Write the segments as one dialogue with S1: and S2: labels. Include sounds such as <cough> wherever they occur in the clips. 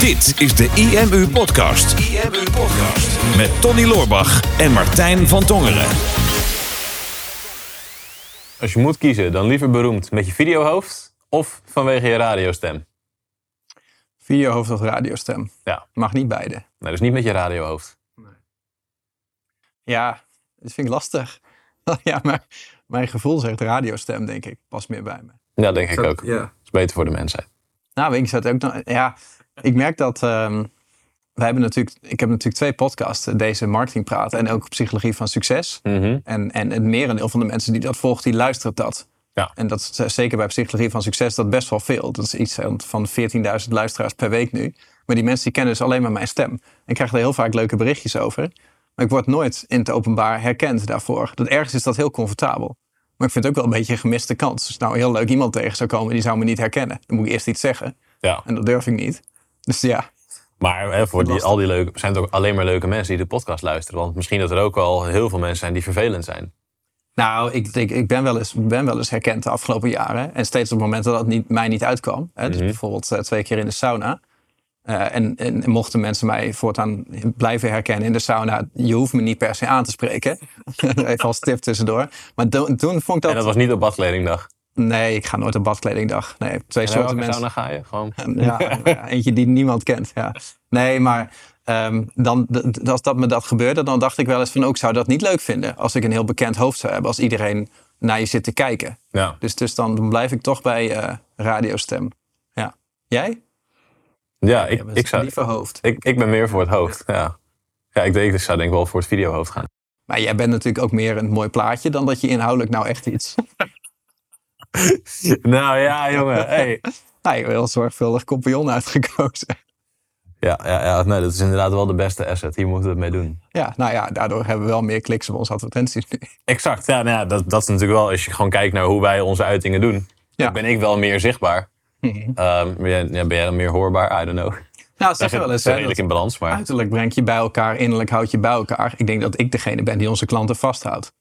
S1: Dit is de IMU Podcast. IMU Podcast. Met Tony Loorbach en Martijn van Tongeren.
S2: Als je moet kiezen, dan liever beroemd met je videohoofd of vanwege je radiostem?
S3: Videohoofd of radiostem?
S2: Ja.
S3: Mag niet beide.
S2: Nee, dus niet met je radiohoofd.
S3: Ja, dat vind ik lastig. <laughs> ja, maar mijn gevoel zegt radiostem, denk ik. Past meer bij me.
S2: Ja, denk ik ook.
S3: Ja.
S2: Dat is beter voor de mensheid.
S3: Nou, ik, zat ook nog, ja, ik merk dat ehm wij hebben natuurlijk, ik heb natuurlijk twee podcasts, deze marketing praten en ook psychologie van succes.
S2: Mhm.
S3: En, en het merendeel van de mensen die dat volgt, die luistert dat.
S2: Ja.
S3: En dat is zeker bij psychologie van succes dat best wel veel. Dat is iets van 14.000 luisteraars per week nu. Maar die mensen die kennen dus alleen maar mijn stem. Ik krijg er heel vaak leuke berichtjes over. Maar ik word nooit in het openbaar herkend daarvoor. Dat ergens is dat heel comfortabel. Maar ik vind het ook wel een beetje een gemiste kans. Dus nou heel leuk iemand tegen zou komen die zou me niet herkennen. Dan moet ik eerst iets zeggen.
S2: Ja.
S3: En dat durf ik niet. Dus ja,
S2: Maar hè, voor die, al die leuke, zijn het ook alleen maar leuke mensen die de podcast luisteren. Want misschien dat er ook al heel veel mensen zijn die vervelend zijn.
S3: Nou, ik, ik, ik ben, wel eens, ben wel eens herkend de afgelopen jaren. En steeds op momenten dat het niet, mij niet uitkwam. Hè, dus
S2: Mhm.
S3: bijvoorbeeld eh, twee keer in de sauna. Eh, en, en mochten mensen mij voortaan blijven herkennen in de sauna... je hoeft me niet per se aan te spreken. <laughs> Even als tip tussendoor. Maar toen, toen vond ik dat...
S2: En dat was niet op badkledingdag.
S3: Nee, ik ga nooit op badkledingdag. Nee, twee
S2: En
S3: soorten mensen.
S2: sauna ga je? Gewoon... <laughs>
S3: Ja, eentje die niemand kent. Ja. Nee, maar ehm, dan, als dat me dat gebeurde, dan dacht ik wel eens van ook zou dat niet leuk vinden als ik een heel bekend hoofd zou hebben, als iedereen naar je zit te kijken.
S2: Ja.
S3: Dus, dus dan, blijf ik toch bij eh, radiostem. Ja. Jij?
S2: Ja, ik, ik, zou,
S3: liever hoofd.
S2: ik, ik ben meer voor het hoofd. Ja, ja ik, denk, ik zou denk ik wel voor het videohoofd gaan.
S3: Maar jij bent natuurlijk ook meer een mooi plaatje dan dat je inhoudelijk nou echt iets. <laughs>
S2: nou ja, jongen. Hey. <laughs>
S3: Nou, je heel zorgvuldig compagnon uitgekozen.
S2: Ja, ja, ja nee, dat is inderdaad wel de beste asset. Hier moeten we het mee doen.
S3: Ja, nou ja, daardoor hebben we wel meer kliks op onze advertenties nu.
S2: Exact. Ja, nou ja dat, dat is natuurlijk wel, als je gewoon kijkt naar hoe wij onze uitingen doen.
S3: Ja.
S2: Dan ben ik wel meer zichtbaar.
S3: Mhm.
S2: Ehm, ben, jij, ja, ben jij dan meer hoorbaar? I don't know.
S3: Nou, zeg wel eens.
S2: redelijk in balans, maar...
S3: Uiterlijk brengt je bij elkaar, innerlijk houd je bij elkaar. Ik denk dat ik degene ben die onze klanten vasthoudt.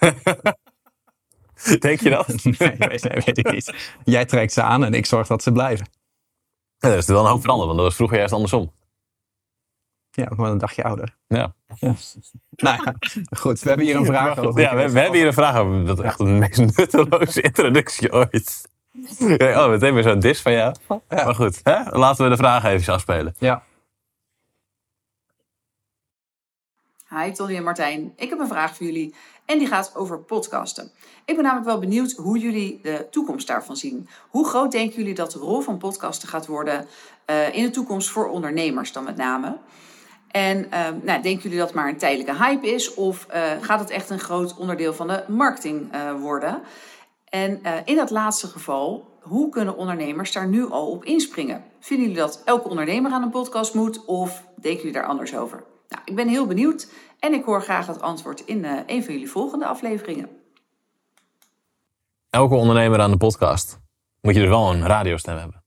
S3: <laughs>
S2: Denk je dat? <laughs>
S3: Nee, weet, weet ik niet. Jij trekt ze aan en ik zorg dat ze blijven.
S2: Ja, dat is wel een hoop veranderd, want dat was vroeger juist andersom.
S3: Ja, maar een dagje ouder.
S2: Ja,
S3: Nou ja, goed. We hebben hier een vraag over.
S2: ja we, we hebben hier een vraag over. Dat is echt de meest nutteloze introductie ooit. <laughs> Ja, Oh, meteen weer zo'n dis van jou.
S3: Ja.
S2: Maar goed, hè? laten we de vragen even afspelen.
S3: Ja.
S4: Hi Tony en Martijn, ik heb een vraag voor jullie en die gaat over podcasten. Ik ben namelijk wel benieuwd hoe jullie de toekomst daarvan zien. Hoe groot denken jullie dat de rol van podcasten gaat worden eh, in de toekomst voor ondernemers dan met name? En eh, nou, denken jullie dat het maar een tijdelijke hype is of eh, gaat het echt een groot onderdeel van de marketing eh, worden? En eh, in dat laatste geval, hoe kunnen ondernemers daar nu al op inspringen? Vinden jullie dat elke ondernemer aan een podcast moet of denken jullie daar anders over? Nou, ik ben heel benieuwd en ik hoor graag het antwoord in eh, een van jullie volgende afleveringen.
S2: Elke ondernemer aan de podcast moet je dus wel een radiostem hebben.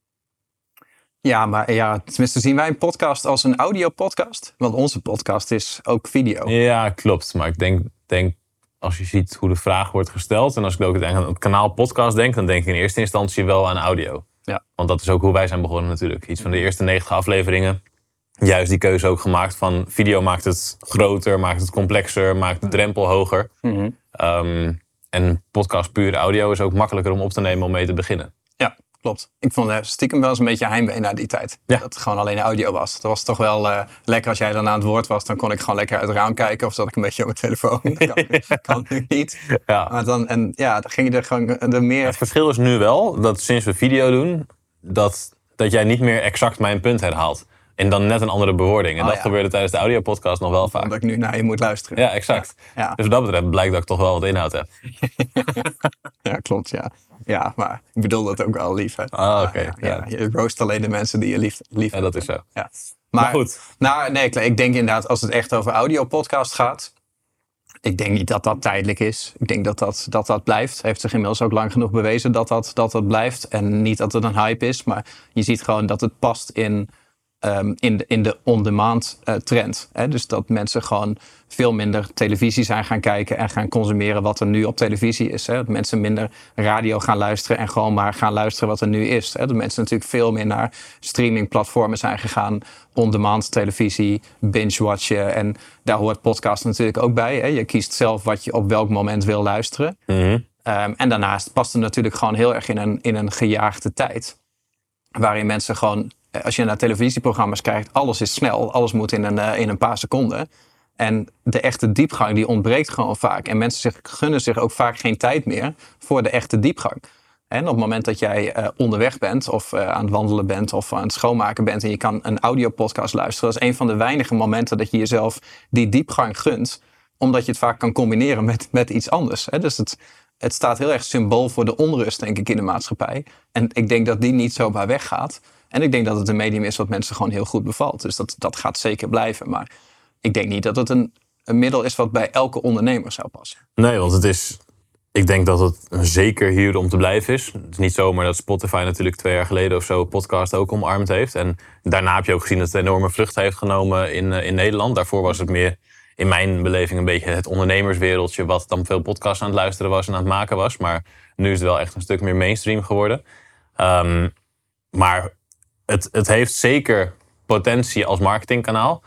S3: Ja, maar ja, tenminste zien wij een podcast als een audiopodcast. Want onze podcast is ook video.
S2: Ja, klopt. Maar ik denk, denk als je ziet hoe de vraag wordt gesteld... en als ik ook aan het kanaal podcast denk... dan denk ik in eerste instantie wel aan audio.
S3: Ja.
S2: Want dat is ook hoe wij zijn begonnen natuurlijk. Iets van de eerste 90 afleveringen. Juist die keuze ook gemaakt van... video maakt het groter, maakt het complexer... maakt de drempel hoger.
S3: Mhm.
S2: Ehm, en podcast puur audio is ook makkelijker om op te nemen om mee te beginnen.
S3: Ja, klopt. Ik vond eh, stiekem wel eens een beetje heimwee naar die tijd.
S2: Ja.
S3: Dat het gewoon alleen audio was. Dat was toch wel eh, lekker als jij dan aan het woord was. Dan kon ik gewoon lekker uit het raam kijken. Of zat ik een beetje op mijn telefoon. <laughs> Dat kan, kan nu niet.
S2: Ja.
S3: Maar dan, en ja, dan ging je er gewoon er meer...
S2: Het verschil is nu wel dat sinds we video doen, dat, dat jij niet meer exact mijn punt herhaalt. En dan net een andere bewoording. En
S3: Oh,
S2: dat
S3: ja.
S2: gebeurde tijdens de audiopodcast nog wel vaak.
S3: Omdat ik nu naar je moet luisteren.
S2: Ja, exact.
S3: Ja.
S2: Dus wat dat betreft blijkt dat ik toch wel wat inhoud heb. <laughs>
S3: Ja, klopt, ja. Ja, maar ik bedoel dat ook wel lief, hè.
S2: Ah, oké.
S3: Ja. Je roost alleen de mensen die je lief, lief
S2: Ja, dat is zo.
S3: Ja.
S2: Maar goed.
S3: Nou, nee, ik denk inderdaad, als het echt over audio-podcast gaat. Ik denk niet dat dat tijdelijk is. Ik denk dat dat, dat, dat blijft. Heeft zich inmiddels ook lang genoeg bewezen dat dat, dat dat blijft. En niet dat het een hype is, maar je ziet gewoon dat het past in ehm, in de, in de on-demand eh, trend. Hè? Dus dat mensen gewoon veel minder televisie zijn gaan kijken en gaan consumeren wat er nu op televisie is. Hè? Dat mensen minder radio gaan luisteren en gewoon maar gaan luisteren wat er nu is. Hè? Dat mensen natuurlijk veel meer naar streamingplatformen zijn gegaan, on-demand televisie, binge-watchen. En daar hoort podcast natuurlijk ook bij. Hè? Je kiest zelf wat je op welk moment wil luisteren.
S2: Mhm.
S3: Ehm, en daarnaast past het natuurlijk gewoon heel erg in een, in een gejaagde tijd. Waarin mensen gewoon, als je naar televisieprogramma's kijkt, alles is snel. Alles moet in een, eh, in een paar seconden. En de echte diepgang die ontbreekt gewoon vaak. En mensen gunnen zich ook vaak geen tijd meer voor de echte diepgang. En op het moment dat jij eh, onderweg bent of eh, aan het wandelen bent of aan het schoonmaken bent en je kan een audiopodcast luisteren, dat is een van de weinige momenten dat je jezelf die diepgang gunt, omdat je het vaak kan combineren met, met iets anders. Hè? Dus het, het staat heel erg symbool voor de onrust, denk ik, in de maatschappij. En ik denk dat die niet zomaar weggaat. En ik denk dat het een medium is wat mensen gewoon heel goed bevalt. Dus dat, dat gaat zeker blijven. Maar ik denk niet dat het een, een middel is wat bij elke ondernemer zou passen.
S2: Nee, want het is. Ik denk dat het zeker hier om te blijven is. Het is niet zomaar dat Spotify natuurlijk twee jaar geleden of zo podcast ook omarmd heeft. En daarna heb je ook gezien dat het enorme vlucht heeft genomen in, eh, in Nederland. Daarvoor was het meer in mijn beleving een beetje het ondernemerswereldje. wat dan veel podcasts aan het luisteren was en aan het maken was. Maar nu is het wel echt een stuk meer mainstream geworden. Ehm, maar het, het heeft zeker potentie als marketingkanaal.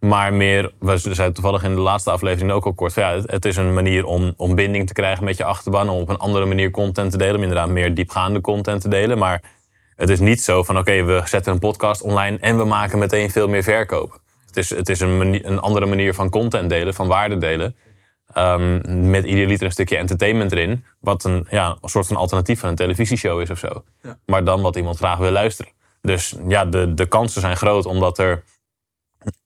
S2: Maar meer, we zeiden toevallig in de laatste aflevering ook al kort. van Ja, het, het is een manier om, om binding te krijgen met je achterban. Om op een andere manier content te delen. Inderdaad meer diepgaande content te delen. Maar het is niet zo van oké, we zetten een podcast online en we maken meteen veel meer verkopen. Het is, het is een, manier- een andere manier van content delen, van waarde delen. Ehm, met ieder liter een stukje entertainment erin. Wat een, ja, een soort van alternatief van een televisieshow is of zo. Maar dan wat iemand graag wil luisteren. Dus ja, de, de kansen zijn groot omdat er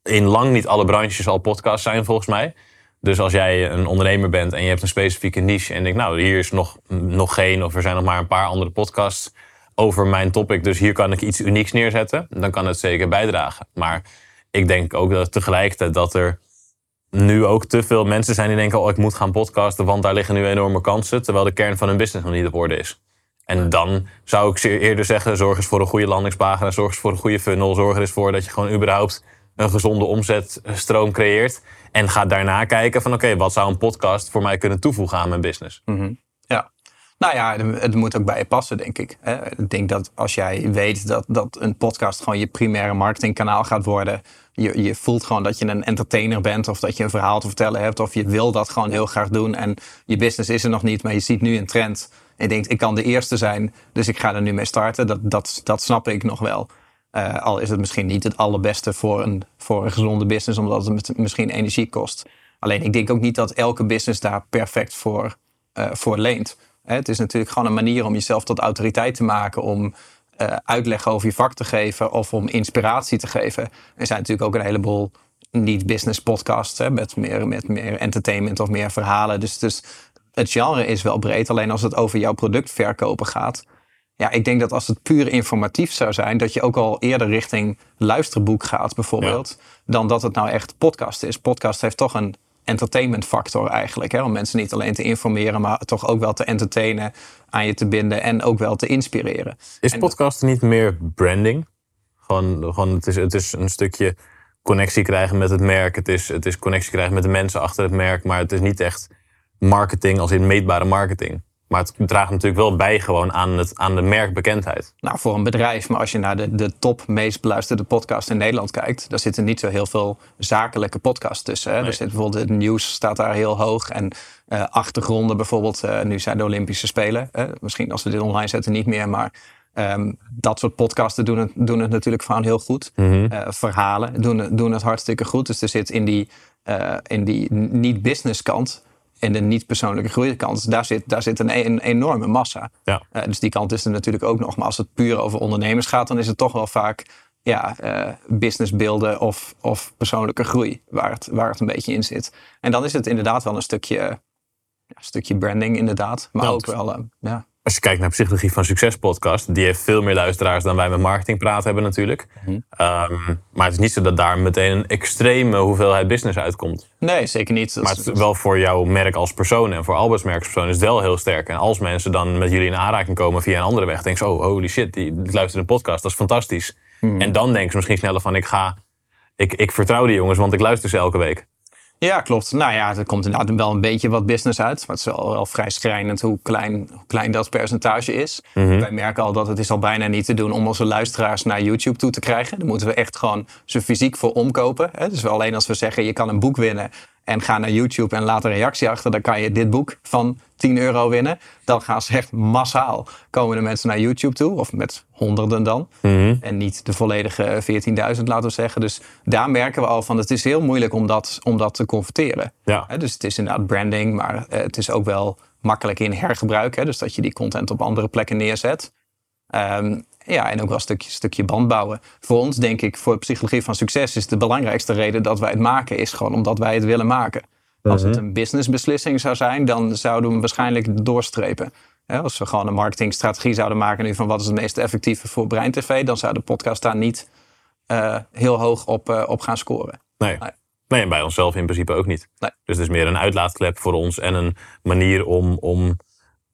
S2: in lang niet alle branches al podcasts zijn volgens mij. Dus als jij een ondernemer bent en je hebt een specifieke niche en denkt, nou, hier is nog, nog geen of er zijn nog maar een paar andere podcasts over mijn topic, dus hier kan ik iets unieks neerzetten, dan kan het zeker bijdragen. Maar ik denk ook dat tegelijkertijd dat er nu ook te veel mensen zijn die denken, oh, ik moet gaan podcasten, want daar liggen nu enorme kansen, terwijl de kern van hun business nog niet op orde is. En dan zou ik eerder zeggen, zorg eens voor een goede landingspagina, zorg eens voor een goede funnel, zorg er eens voor dat je gewoon überhaupt een gezonde omzetstroom creëert. En ga daarna kijken van oké, wat zou een podcast voor mij kunnen toevoegen aan mijn business?
S3: Ja. Nou ja, het moet ook bij je passen, denk ik. Ik denk dat als jij weet dat, dat een podcast gewoon je primaire marketingkanaal gaat worden. Je, je voelt gewoon dat je een entertainer bent of dat je een verhaal te vertellen hebt. Of je wil dat gewoon heel graag doen. En je business is er nog niet, maar je ziet nu een trend. En je denkt, ik kan de eerste zijn, dus ik ga er nu mee starten. Dat, dat, dat snap ik nog wel. Eh, al is het misschien niet het allerbeste voor een, voor een gezonde business, omdat het misschien energie kost. Alleen ik denk ook niet dat elke business daar perfect voor, eh, voor leent. Hè, het is natuurlijk gewoon een manier om jezelf tot autoriteit te maken, om eh, uitleg over je vak te geven of om inspiratie te geven. Er zijn natuurlijk ook een heleboel niet-business podcasts met, meer, met meer entertainment of meer verhalen. Dus, dus het genre is wel breed, alleen als het over jouw product verkopen gaat. Ja, ik denk dat als het puur informatief zou zijn, dat je ook al eerder richting luisterboek gaat, bijvoorbeeld, dan dat het nou echt podcast is. Podcast heeft toch een entertainment factor eigenlijk. Hè? Om mensen niet alleen te informeren, maar toch ook wel te entertainen, aan je te binden en ook wel te inspireren.
S2: Is podcast niet meer branding? Gewoon, gewoon het, is, het is een stukje connectie krijgen met het merk. Het is, het is connectie krijgen met de mensen achter het merk. Maar het is niet echt marketing als in meetbare marketing. Maar het draagt natuurlijk wel bij gewoon aan, het, aan de merkbekendheid.
S3: Nou, voor een bedrijf, maar als je naar de, de top meest beluisterde podcast in Nederland kijkt, daar zitten niet zo heel veel zakelijke podcasts tussen. Hè? Er zit bijvoorbeeld het nieuws staat daar heel hoog en eh, achtergronden bijvoorbeeld. eh, nu zijn de Olympische Spelen. hè. misschien als we dit online zetten niet meer, maar ehm, dat soort podcasten doen het, doen het natuurlijk gewoon heel goed. Eh, verhalen doen, het- doen het hartstikke goed. Dus er zit in die, in die niet-business kant en de niet-persoonlijke groeikant, daar zit, daar zit een, een enorme massa.
S2: Ja.
S3: Eh, dus die kant is er natuurlijk ook nog. Maar als het puur over ondernemers gaat, dan is het toch wel vaak ja, eh, businessbeelden of, of persoonlijke groei waar het, waar het een beetje in zit. En dan is het inderdaad wel een stukje, een stukje branding, inderdaad. Maar ook wel, eh, ja.
S2: Als je kijkt naar Psychologie van Succes podcast, die heeft veel meer luisteraars dan wij met Marketing Praat hebben natuurlijk. Ehm, maar het is niet zo dat daar meteen een extreme hoeveelheid business uitkomt.
S3: Nee, zeker niet.
S2: Maar het is wel voor jouw merk als persoon en voor Alberts merk als persoon is het wel heel sterk. En als mensen dan met jullie in aanraking komen via een andere weg, denken ze, oh holy shit, die, luistert een podcast, dat is fantastisch. En dan denken ze misschien sneller van ik ga, ik, ik vertrouw die jongens, want ik luister ze elke week.
S3: Ja, klopt. Nou ja, er komt inderdaad wel een beetje wat business uit. Maar het is wel, wel vrij schrijnend hoe klein, hoe klein dat percentage is. Wij merken al dat het is al bijna niet te doen om onze luisteraars naar YouTube toe te krijgen. Daar moeten we echt gewoon ze fysiek voor omkopen. Hè? Dus alleen als we zeggen je kan een boek winnen en ga naar YouTube en laat een reactie achter, dan kan je dit boek van 10 euro winnen. Dan gaan ze echt massaal komen de mensen naar YouTube toe, of met honderden dan. En niet de volledige 14.000, laten we zeggen. Dus daar merken we al van, het is heel moeilijk om dat, om dat te converteren.
S2: Ja.
S3: Dus het is inderdaad branding, maar eh, het is ook wel makkelijk in hergebruik. Hè? Dus dat je die content op andere plekken neerzet. Ehm, ja, en ook wel een stukje, stukje band bouwen. Voor ons, denk ik, voor psychologie van succes is de belangrijkste reden dat wij het maken, is gewoon omdat wij het willen maken. Als het een businessbeslissing zou zijn, dan zouden we hem waarschijnlijk doorstrepen. Als we gewoon een marketingstrategie zouden maken nu van wat is het meest effectieve voor Brein TV, dan zou de podcast daar niet eh, heel hoog op, eh, op gaan scoren.
S2: Nee.
S3: Nee.
S2: Nee, en bij onszelf in principe ook niet.
S3: Nee.
S2: Dus het is meer een uitlaatklep voor ons en een manier om, om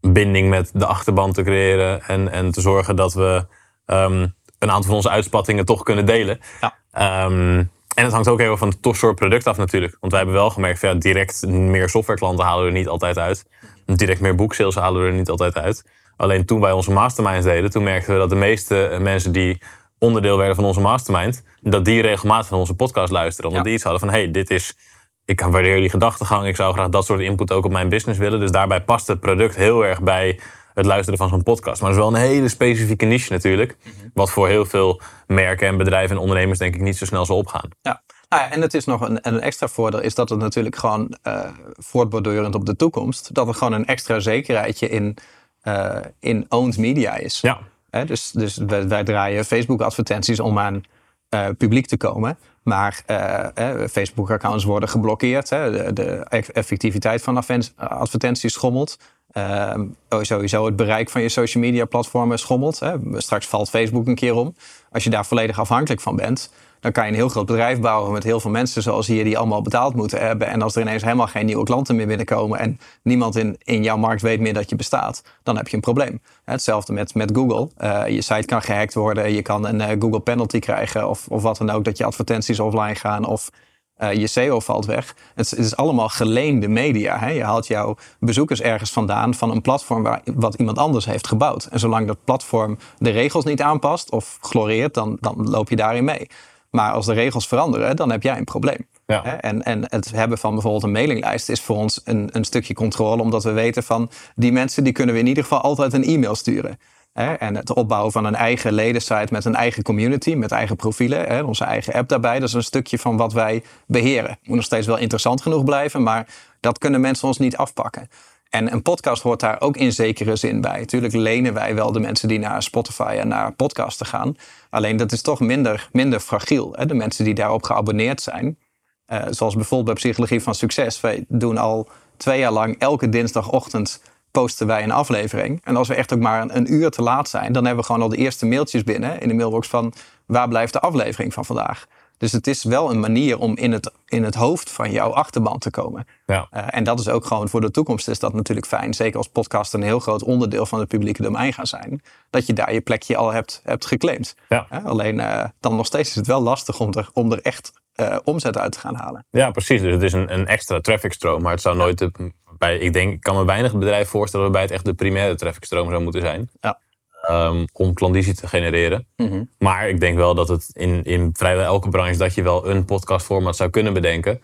S2: binding met de achterban te creëren. En, en te zorgen dat we ehm, een aantal van onze uitspattingen toch kunnen delen.
S3: Ja.
S2: Ehm, en het hangt ook heel erg van het soort product af natuurlijk. Want wij hebben wel gemerkt, ja, direct meer softwareklanten halen we er niet altijd uit. Direct meer boeksales halen we er niet altijd uit. Alleen toen wij onze masterminds deden, toen merkten we dat de meeste mensen die onderdeel werden van onze mastermind, dat die regelmatig naar onze podcast luisteren. Omdat
S3: Ja.
S2: die iets hadden van, hey, dit is, ik waardeer die gedachtegang, ik zou graag dat soort input ook op mijn business willen. Dus daarbij past het product heel erg bij het luisteren van zo'n podcast. Maar het is wel een hele specifieke niche natuurlijk, wat voor heel veel merken en bedrijven en ondernemers denk ik niet zo snel zal opgaan.
S3: Ja. Nou ja, en het is nog een, en een extra voordeel is dat het natuurlijk gewoon eh voortbordurend op de toekomst, dat er gewoon een extra zekerheidje in, eh, in owned media is.
S2: Ja,
S3: Hè, dus dus wij, wij draaien Facebook-advertenties om aan eh, publiek te komen. Maar eh, Facebook-accounts worden geblokkeerd. Hè, de, de eff- effectiviteit van advertenties schommelt. Ehm, oh, sowieso het bereik van je social media platformen schommelt. Hè. Straks valt Facebook een keer om. Als je daar volledig afhankelijk van bent, dan kan je een heel groot bedrijf bouwen met heel veel mensen zoals hier die allemaal betaald moeten hebben. En als er ineens helemaal geen nieuwe klanten meer binnenkomen en niemand in, in jouw markt weet meer dat je bestaat, dan heb je een probleem. Hetzelfde met, met Google. Eh, je site kan gehackt worden, je kan een eh, Google penalty krijgen of, of wat dan ook, dat je advertenties offline gaan of eh, je SEO valt weg. Het, is- het is allemaal geleende media. Hè? Je haalt jouw bezoekers ergens vandaan van een platform waar, wat iemand anders heeft gebouwd. En zolang dat platform de regels niet aanpast of gloreert, dan, dan loop je daarin mee. Maar als de regels veranderen, dan heb jij een probleem.
S2: Ja.
S3: Hè? En, en het hebben van bijvoorbeeld een mailinglijst is voor ons een, een stukje controle, omdat we weten van die mensen die kunnen we in ieder geval altijd een e-mail sturen. Hè? En het opbouwen van een eigen ledensite met een eigen community, met eigen profielen, hè? onze eigen app daarbij, dat is een stukje van wat wij beheren. Moet nog steeds wel interessant genoeg blijven, maar dat kunnen mensen ons niet afpakken. En een podcast hoort daar ook in zekere zin bij. Tuurlijk lenen wij wel de mensen die naar Spotify en naar podcasten gaan. Alleen dat is toch minder, minder fragiel. Hè? De mensen die daarop geabonneerd zijn. Eh, zoals bijvoorbeeld bij Psychologie van Succes. Wij doen al twee jaar lang elke dinsdagochtend posten wij een aflevering. En als we echt ook maar een, een uur te laat zijn, dan hebben we gewoon al de eerste mailtjes binnen in de mailbox van waar blijft de aflevering van vandaag. Dus het is wel een manier om in het, in het hoofd van jouw achterban te komen.
S2: ja.
S3: Eh, en dat is ook gewoon voor de toekomst is dat natuurlijk fijn. Zeker als podcast een heel groot onderdeel van het publieke domein gaan zijn. Dat je daar je plekje al hebt, hebt geclaimd.
S2: Ja.
S3: Eh, alleen eh, dan nog steeds is het wel lastig om er, om er echt omzet uit te gaan halen.
S2: Ja, precies. Dus het is een, een extra trafficstroom. Maar het zou nooit de, bij, ik denk, ik kan me weinig bedrijven voorstellen waarbij het echt de primaire trafficstroom zou moeten zijn.
S3: Ja.
S2: Ehm, om klandizie te genereren. Maar ik denk wel dat het in, in vrijwel elke branche dat je wel een podcastformat zou kunnen bedenken.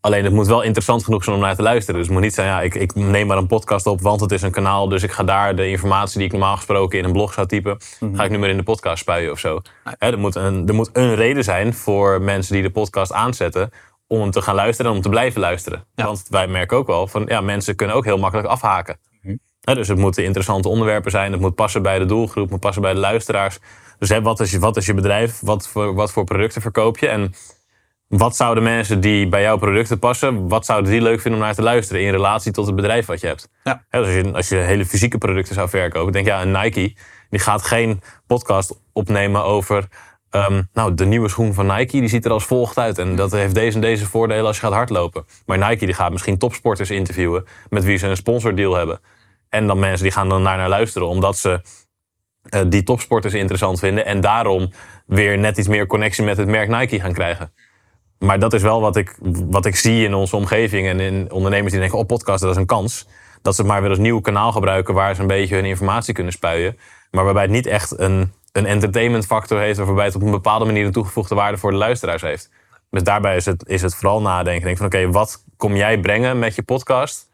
S2: Alleen het moet wel interessant genoeg zijn om naar te luisteren. Dus het moet niet zijn, ja, ik, ik neem maar een podcast op, want het is een kanaal. Dus ik ga daar de informatie die ik normaal gesproken in een blog zou typen, ga ik nu maar in de podcast spuien of zo. Hè, er, moet een, er moet een reden zijn voor mensen die de podcast aanzetten om hem te gaan luisteren en om te blijven luisteren.
S3: Ja.
S2: Want wij merken ook wel van, ja, mensen kunnen ook heel makkelijk afhaken. Hè, dus het moeten interessante onderwerpen zijn. Het moet passen bij de doelgroep, het moet passen bij de luisteraars. Dus hè, wat, is je, wat is je bedrijf? Wat voor, wat voor producten verkoop je? En wat zouden mensen die bij jouw producten passen, wat zouden die leuk vinden om naar te luisteren in relatie tot het bedrijf wat je hebt?
S3: Ja.
S2: Dus als, je, als je hele fysieke producten zou verkopen, denk ja, een Nike, die gaat geen podcast opnemen over. Ehm, nou, de nieuwe schoen van Nike, die ziet er als volgt uit. En dat heeft deze en deze voordelen als je gaat hardlopen. Maar Nike die gaat misschien topsporters interviewen met wie ze een sponsordeal hebben. En dan mensen die gaan dan naar, luisteren, omdat ze eh, die topsporters interessant vinden. En daarom weer net iets meer connectie met het merk Nike gaan krijgen. Maar dat is wel wat ik, wat ik zie in onze omgeving en in ondernemers die denken: oh, podcast, dat is een kans. Dat ze het maar weer als nieuw kanaal gebruiken waar ze een beetje hun informatie kunnen spuien. Maar waarbij het niet echt een, een entertainment factor heeft, waarbij het op een bepaalde manier een toegevoegde waarde voor de luisteraars heeft. Dus daarbij is het, is het vooral nadenken. Denk van oké, wat kom jij brengen met je podcast?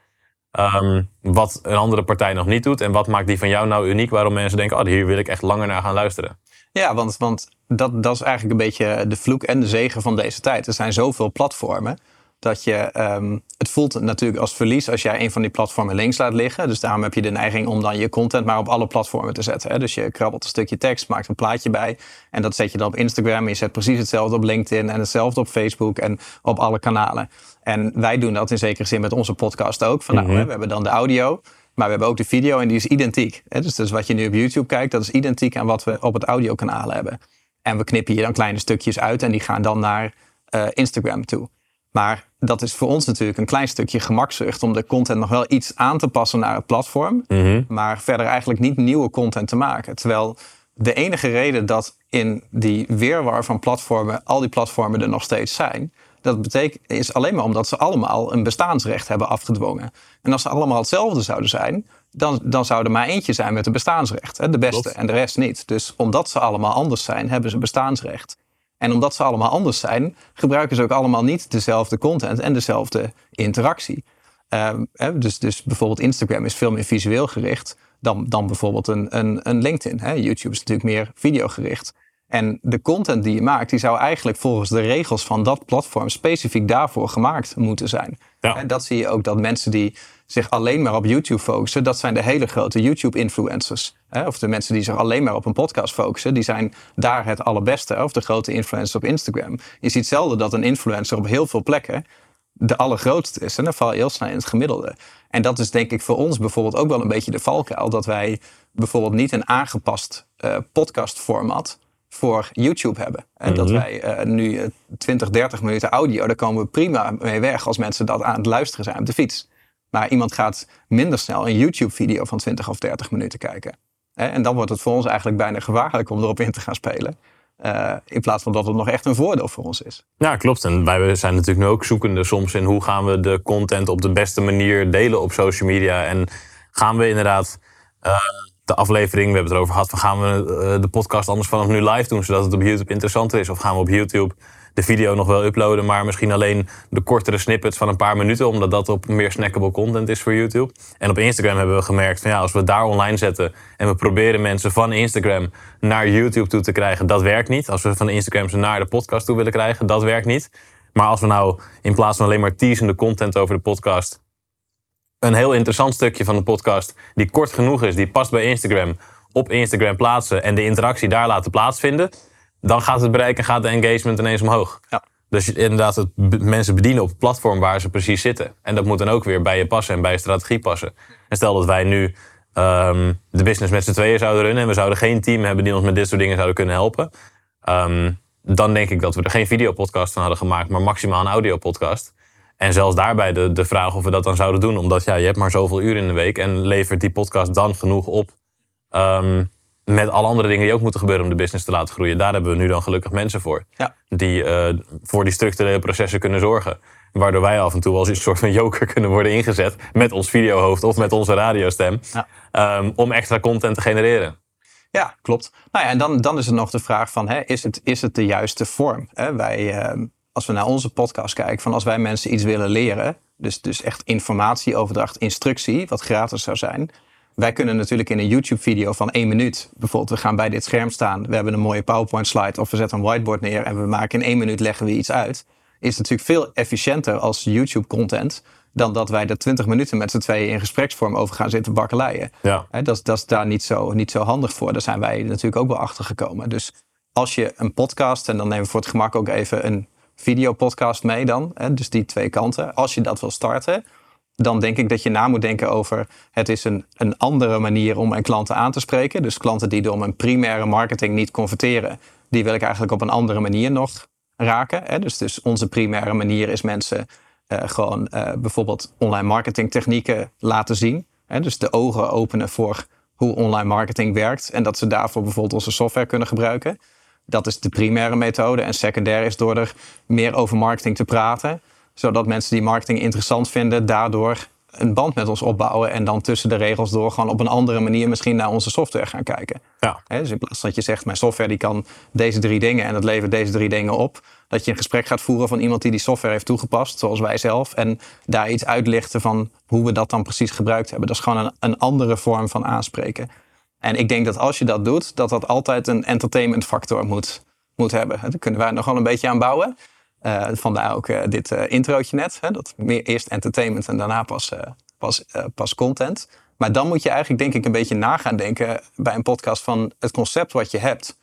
S2: Ehm, wat een andere partij nog niet doet. En wat maakt die van jou nou uniek? Waarom mensen denken, oh, hier wil ik echt langer naar gaan luisteren.
S3: Ja, want, want dat, dat is eigenlijk een beetje de vloek en de zegen van deze tijd. Er zijn zoveel platformen dat je, um, het voelt natuurlijk als verlies als jij een van die platformen links laat liggen. Dus daarom heb je de neiging om dan je content maar op alle platformen te zetten. Hè? Dus je krabbelt een stukje tekst, maakt een plaatje bij en dat zet je dan op Instagram. En je zet precies hetzelfde op LinkedIn en hetzelfde op Facebook en op alle kanalen. En wij doen dat in zekere zin met onze podcast ook. Van, nou, mhm. we hebben dan de audio. Maar we hebben ook de video en die is identiek. Dus, dus wat je nu op YouTube kijkt, dat is identiek aan wat we op het audiokanaal hebben. En we knippen hier dan kleine stukjes uit en die gaan dan naar uh, Instagram toe. Maar dat is voor ons natuurlijk een klein stukje gemakzucht om de content nog wel iets aan te passen naar het platform. Mhm. Maar verder eigenlijk niet nieuwe content te maken. Terwijl de enige reden dat in die weerwar van platformen al die platformen er nog steeds zijn, dat betekent, is alleen maar omdat ze allemaal een bestaansrecht hebben afgedwongen. En als ze allemaal hetzelfde zouden zijn, dan, dan zou er maar eentje zijn met een bestaansrecht. Hè, de beste en de rest niet. Dus omdat ze allemaal anders zijn, hebben ze bestaansrecht. En omdat ze allemaal anders zijn, gebruiken ze ook allemaal niet dezelfde content en dezelfde interactie. Ehm, dus, dus bijvoorbeeld Instagram is veel meer visueel gericht dan, dan bijvoorbeeld een, een, een LinkedIn. Hè. YouTube is natuurlijk meer videogericht. En de content die je maakt, die zou eigenlijk volgens de regels van dat platform specifiek daarvoor gemaakt moeten zijn. En dat zie je ook dat mensen die zich alleen maar op YouTube focussen, dat zijn de hele grote YouTube-influencers. Of de mensen die zich alleen maar op een podcast focussen, die zijn daar het allerbeste. Of de grote influencers op Instagram. Je ziet zelden dat een influencer op heel veel plekken de allergrootste is. En dan val je heel snel in het gemiddelde. En dat is denk ik voor ons bijvoorbeeld ook wel een beetje de valkuil. Dat wij bijvoorbeeld niet een aangepast uh, podcastformat voor YouTube hebben. En dat mhm. wij uh, nu 20, 30 minuten audio, daar komen we prima mee weg als mensen dat aan het luisteren zijn op de fiets. Maar iemand gaat minder snel een YouTube-video van 20 of 30 minuten kijken. En dan wordt het voor ons eigenlijk bijna gevaarlijk om erop in te gaan spelen. Uh, in plaats van dat het nog echt een voordeel voor ons is.
S2: Ja, klopt. En wij zijn natuurlijk nu ook zoekende soms in hoe gaan we de content op de beste manier delen op social media. En gaan we inderdaad uh, de aflevering, we hebben het erover gehad, van gaan we uh, de podcast anders vanaf nu live doen, zodat het op YouTube interessanter is? Of gaan we op YouTube de video nog wel uploaden, maar misschien alleen de kortere snippets van een paar minuten, omdat dat op meer snackable content is voor YouTube. En op Instagram hebben we gemerkt van ja, als we daar online zetten en we proberen mensen van Instagram naar YouTube toe te krijgen, dat werkt niet. Als we van Instagram ze naar de podcast toe willen krijgen, dat werkt niet. Maar als we nou in plaats van alleen maar teasende content over de podcast, een heel interessant stukje van de podcast die kort genoeg is, die past bij Instagram, op Instagram plaatsen en de interactie daar laten plaatsvinden, dan gaat het bereik en gaat de engagement ineens omhoog. Ja. Dus inderdaad, het mensen bedienen op het platform waar ze precies zitten. En dat moet dan ook weer bij je passen en bij je strategie passen. En stel dat wij nu um, de business met z'n tweeën zouden runnen en we zouden geen team hebben die ons met dit soort dingen zouden kunnen helpen. Um, dan denk ik dat we er geen videopodcast van hadden gemaakt, maar maximaal een audiopodcast. En zelfs daarbij de, de vraag of we dat dan zouden doen. Omdat ja, je hebt maar zoveel uur in de week en levert die podcast dan genoeg op um, met alle andere dingen die ook moeten gebeuren om de business te laten groeien. Daar hebben we nu dan gelukkig mensen voor. Ja. Die uh, voor die structurele processen kunnen zorgen. Waardoor wij af en toe als een soort van joker kunnen worden ingezet. Met ons videohoofd of met onze radiostem. Ja. Um, om extra content te genereren.
S3: Ja, klopt. Nou ja, en dan, dan is het nog de vraag van, hè, is, het, is het de juiste vorm? Hè? Wij, uh, als we naar onze podcast kijken, van als wij mensen iets willen leren, dus, dus echt informatieoverdracht, instructie, wat gratis zou zijn, wij kunnen natuurlijk in een YouTube-video van één minuut, bijvoorbeeld we gaan bij dit scherm staan, we hebben een mooie PowerPoint-slide of we zetten een whiteboard neer en we maken in één minuut leggen we iets uit, is natuurlijk veel efficiënter als YouTube-content dan dat wij er 20 minuten met z'n tweeën in gespreksvorm over gaan zitten bakkeleien. Ja. dat, dat is daar niet zo, niet zo handig voor. Daar zijn wij natuurlijk ook wel achter gekomen. Dus als je een podcast, en dan nemen we voor het gemak ook even een videopodcast mee dan, hè, dus die twee kanten. Als je dat wil starten, dan denk ik dat je na moet denken over het is een, een andere manier om mijn klanten aan te spreken. Dus klanten die door mijn primaire marketing niet converteren, die wil ik eigenlijk op een andere manier nog raken. Hè? Dus, dus onze primaire manier is mensen uh, gewoon uh, bijvoorbeeld online marketing technieken laten zien. Hè? Dus de ogen openen voor hoe online marketing werkt. En dat ze daarvoor bijvoorbeeld onze software kunnen gebruiken. Dat is de primaire methode. En secundair is door er meer over marketing te praten. Zodat mensen die marketing interessant vinden, daardoor een band met ons opbouwen. En dan tussen de regels door gewoon op een andere manier misschien naar onze software gaan kijken.
S2: Ja.
S3: dus in plaats dat je zegt, mijn software die kan deze drie dingen en het levert deze drie dingen op. Dat je een gesprek gaat voeren van iemand die die software heeft toegepast, zoals wij zelf. En daar iets uitlichten van hoe we dat dan precies gebruikt hebben. Dat is gewoon een, een andere vorm van aanspreken. En ik denk dat als je dat doet, dat dat altijd een entertainment factor moet, moet hebben. Daar kunnen wij nog wel een beetje aan bouwen. Uh, vandaar ook uh, dit uh, introotje net. Hè, dat meer eerst entertainment en daarna pas, pas, pas content. Maar dan moet je eigenlijk denk ik een beetje na gaan denken bij een podcast van het concept wat je hebt.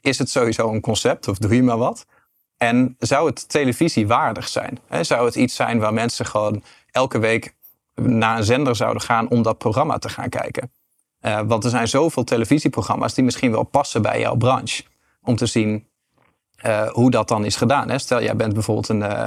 S3: Is het sowieso een concept of doe je maar wat? En zou het televisiewaardig zijn? Hè? Zou het iets zijn waar mensen gewoon elke week naar een zender zouden gaan om dat programma te gaan kijken? Want er zijn zoveel televisieprogramma's die misschien wel passen bij jouw branche. Om te zien uh, hoe dat dan is gedaan. Hè? Stel, jij bent bijvoorbeeld een, uh,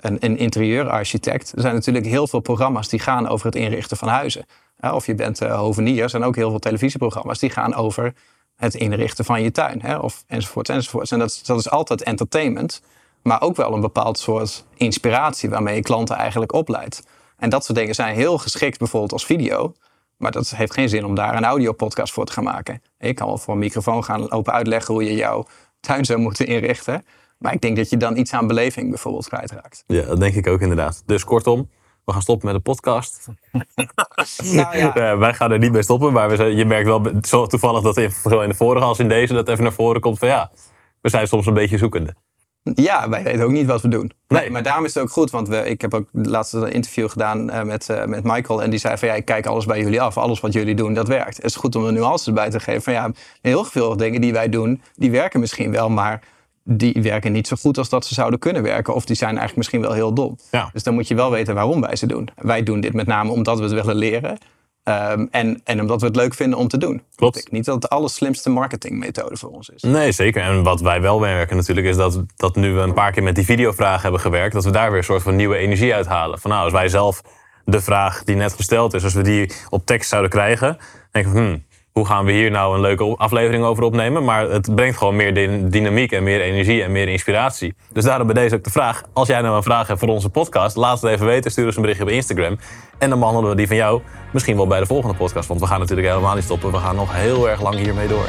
S3: een, een, interieurarchitect. Er zijn natuurlijk heel veel programma's die gaan over het inrichten van huizen. Of je bent hovenier. Er zijn ook heel veel televisieprogramma's die gaan over het inrichten van je tuin. Hè? Of enzovoort, enzovoort. En dat, dat is altijd entertainment. Maar ook wel een bepaald soort inspiratie waarmee je klanten eigenlijk opleidt. En dat soort dingen zijn heel geschikt bijvoorbeeld als video. Maar dat heeft geen zin om daar een audiopodcast voor te gaan maken. Je kan wel voor een microfoon gaan open uitleggen hoe je jouw tuin zou moeten inrichten. Maar ik denk dat je dan iets aan beleving bijvoorbeeld kwijtraakt.
S2: Ja, dat denk ik ook inderdaad. Dus kortom, we gaan stoppen met de podcast. <laughs> nou, ja. uh, wij gaan er niet mee stoppen, maar we je merkt wel zo toevallig dat in, zowel in de vorige als in deze dat even naar voren komt van ja, we zijn soms een beetje zoekende.
S3: Ja, wij weten ook niet wat we doen. Nee. Maar daarom is het ook goed, want we, ik heb ook laatst een interview gedaan uh, met, uh, met Michael. En die zei van ja, ik kijk alles bij jullie af. Alles wat jullie doen, dat werkt. Het is goed om er nuances bij te geven. Van ja, heel veel dingen die wij doen, die werken misschien wel, maar die werken niet zo goed als dat ze zouden kunnen werken. Of die zijn eigenlijk misschien wel heel dom.
S2: Ja.
S3: Dus dan moet je wel weten waarom wij ze doen. Wij doen dit met name omdat we het willen leren. Um, en, en omdat we het leuk vinden om te doen.
S2: Klopt.
S3: Ik niet dat het de allerslimste marketingmethode voor ons is.
S2: Nee, zeker. En wat wij wel merken natuurlijk is dat, dat nu we een paar keer met die videovraag hebben gewerkt, dat we daar weer een soort van nieuwe energie uithalen. Van nou, als wij zelf de vraag die net gesteld is, als we die op tekst zouden krijgen, denken we, hmm, hoe gaan we hier nou een leuke aflevering over opnemen? Maar het brengt gewoon meer dynamiek en meer energie en meer inspiratie. Dus daarom bij deze ook de vraag. Als jij nou een vraag hebt voor onze podcast, laat het even weten. Stuur ons een berichtje op Instagram. En dan behandelen we die van jou misschien wel bij de volgende podcast. Want we gaan natuurlijk helemaal niet stoppen. We gaan nog heel erg lang hiermee door.